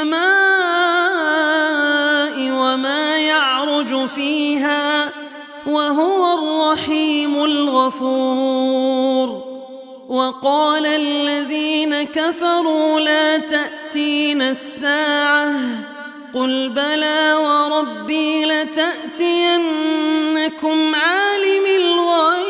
السماء وما يعرج فيها وهو الرحيم الغفور. وقال الذين كفروا لا تأتين الساعة قل بلى وربي لتأتينكم عالم الغيب.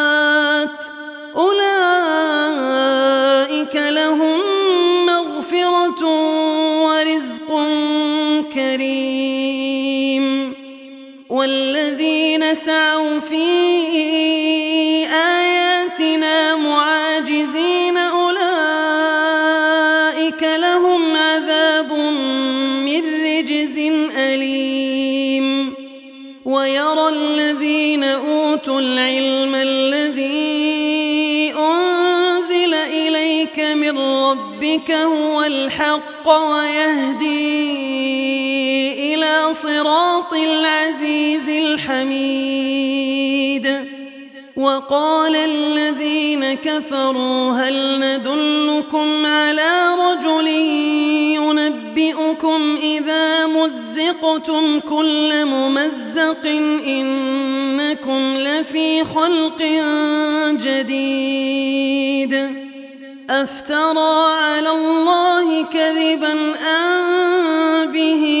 سعوا في آياتنا معاجزين أولئك لهم عذاب من رجز أليم. ويرى الذين أوتوا العلم الذي أنزل إليك من ربك هو الحق ويهدي صراط العزيز الحميد. وقال الذين كفروا هل ندلكم على رجل ينبئكم إذا مزقتم كل ممزق إنكم لفي خلق جديد. أفترى على الله كذبا أم به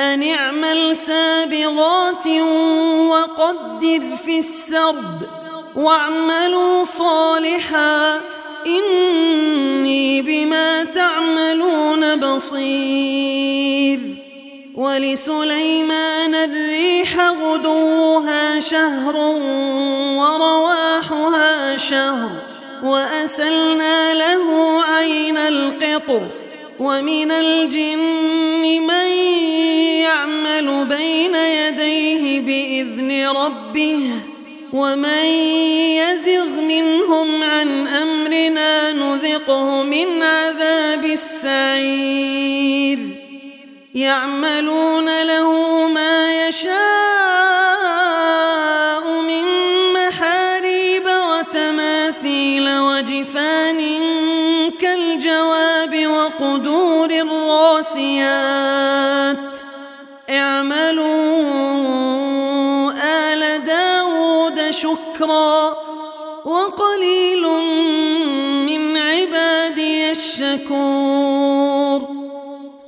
أن اعمل سابغات وقدر في السرد واعملوا صالحا إني بما تعملون بصير. ولسليمان الريح غدوها شهر ورواحها شهر وأسلنا له عين القطر ومن الجن من يعمل بين يديه بإذن ربه ومن يزغ منهم عن أمرنا نذقه من عذاب السعير. يعملون له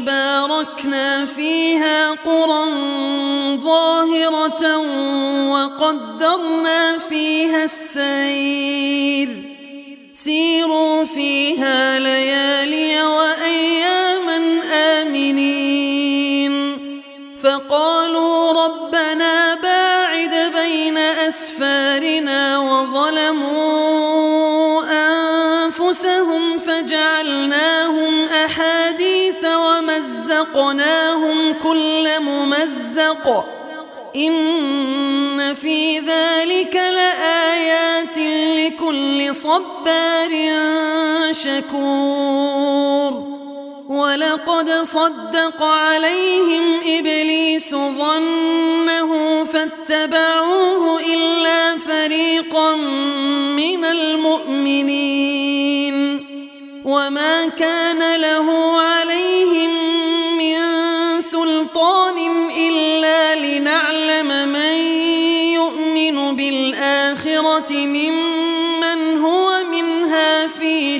باركنا فيها قرى ظاهرة وقدرنا فيها السير. سيروا فيها ليالي ومزقناهم كل ممزق. إن في ذلك لآيات لكل صبار شكور. ولقد صدق عليهم إبليس ظنه فاتبعوه إلا فريقا من المؤمنين. وما كان له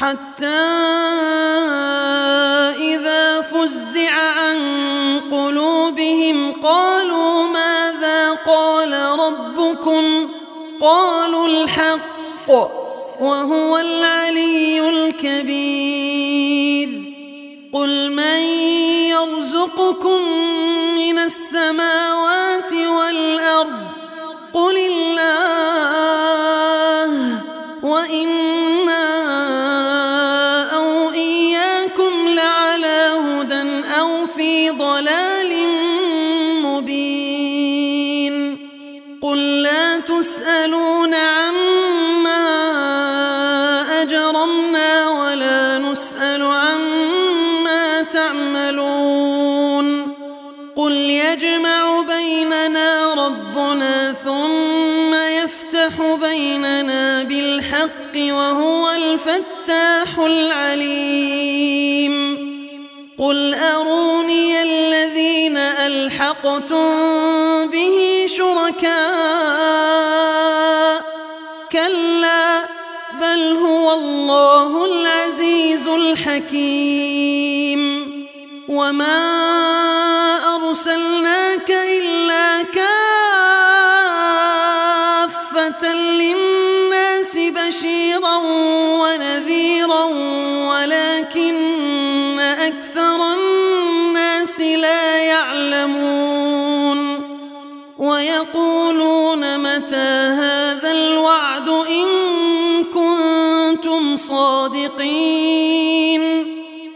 حتى إذا فزع عن قلوبهم قالوا ماذا قال ربكم؟ قالوا الحق وهو العلي الكبير. قل من يرزقكم من السماوات وهو الفتاح العليم. قل أروني الذين ألحقتم به شركاء؟ كلا بل هو الله العزيز الحكيم. وما أرسلناك إلا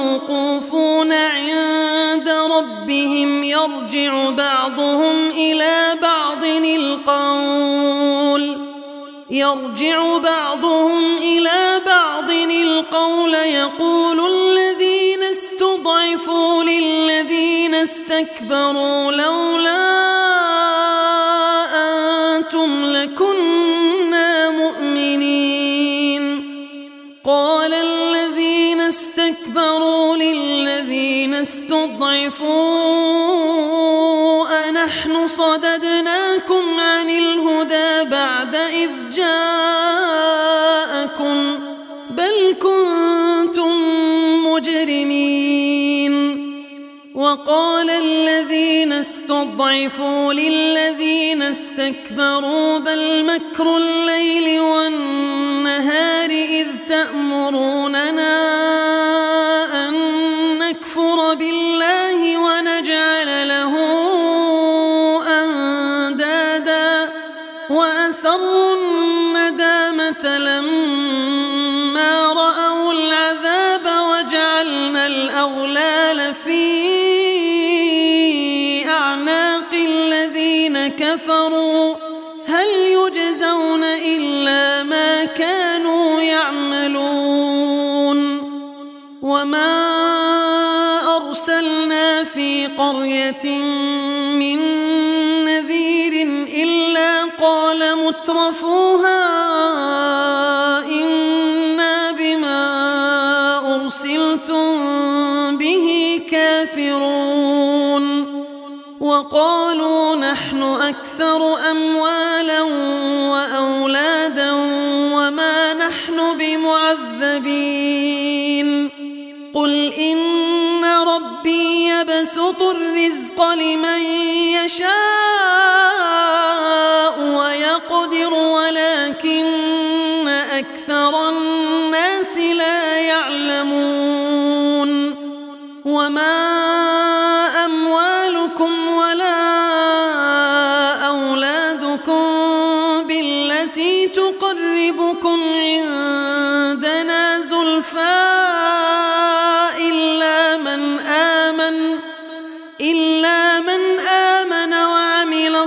موقوفون عند ربهم يرجع بعضهم إلى بعض القول. يرجع بعضهم إلى بعض القول. يقول الذين استضعفوا للذين استكبروا لولا استضعفوا أنحن صددناكم عن الهدى بعد إذ جاءكم. بل كنتم مجرمين. وقال الذين استضعفوا للذين استكبروا بل مكر الليل والنهار إذ تأمروننا. الذين كفروا هل يجزون إلا ما كانوا يعملون وما أرسلنا في قرية من نذير إلا قال مترفوها أكثر أموالا وأولادا وما نحن بمعذبين. قل إن ربي يبسط الرزق لمن يشاء.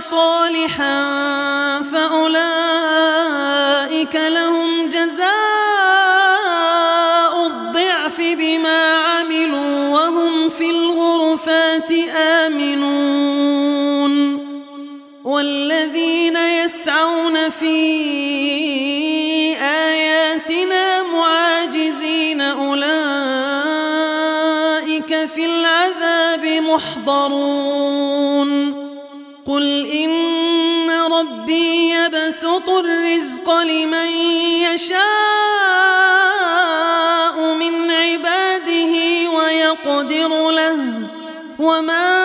صالحا. إن ربي يبسط الرزق لمن يشاء من عباده ويقدر له وما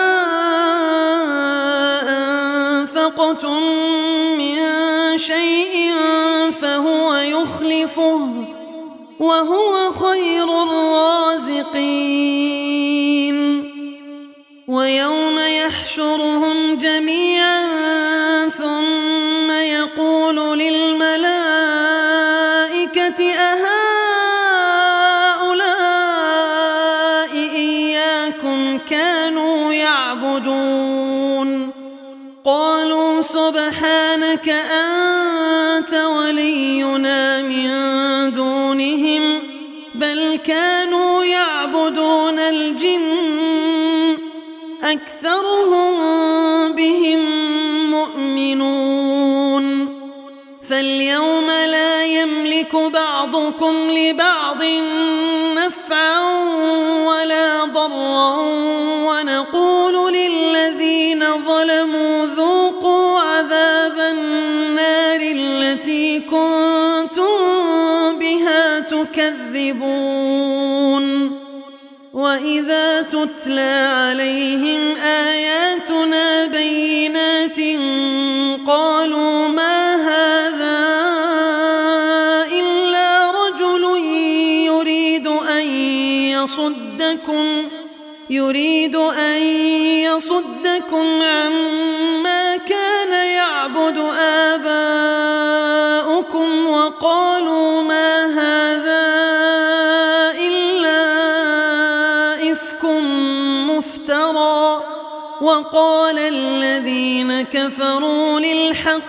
أهؤلاء إياكم كانوا يعبدون. قالوا سبحانك أنت ولينا بعضكم لبعض نفعا ولا ضرا ونقول للذين ظلموا ذوقوا عذاب النار التي كنتم بها تكذبون. وإذا تتلى عليهم يريد أن يصدكم عما كان يعبد آباؤكم وقالوا ما هذا إلا إفك مفترى وقال الذين كفروا للحق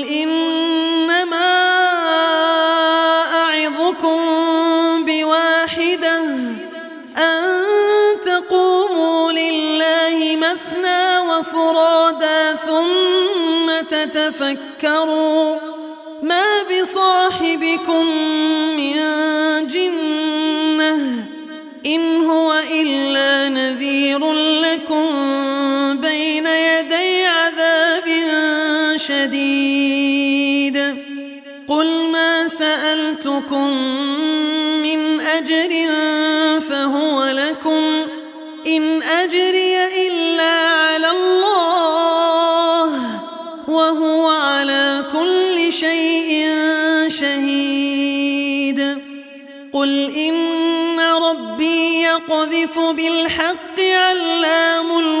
مثنى وفرادا ثم تتفكروا ما بصاحبكم وهو على كل شيء شهيد. قل إن ربي يقذف بالحق علام الغيوب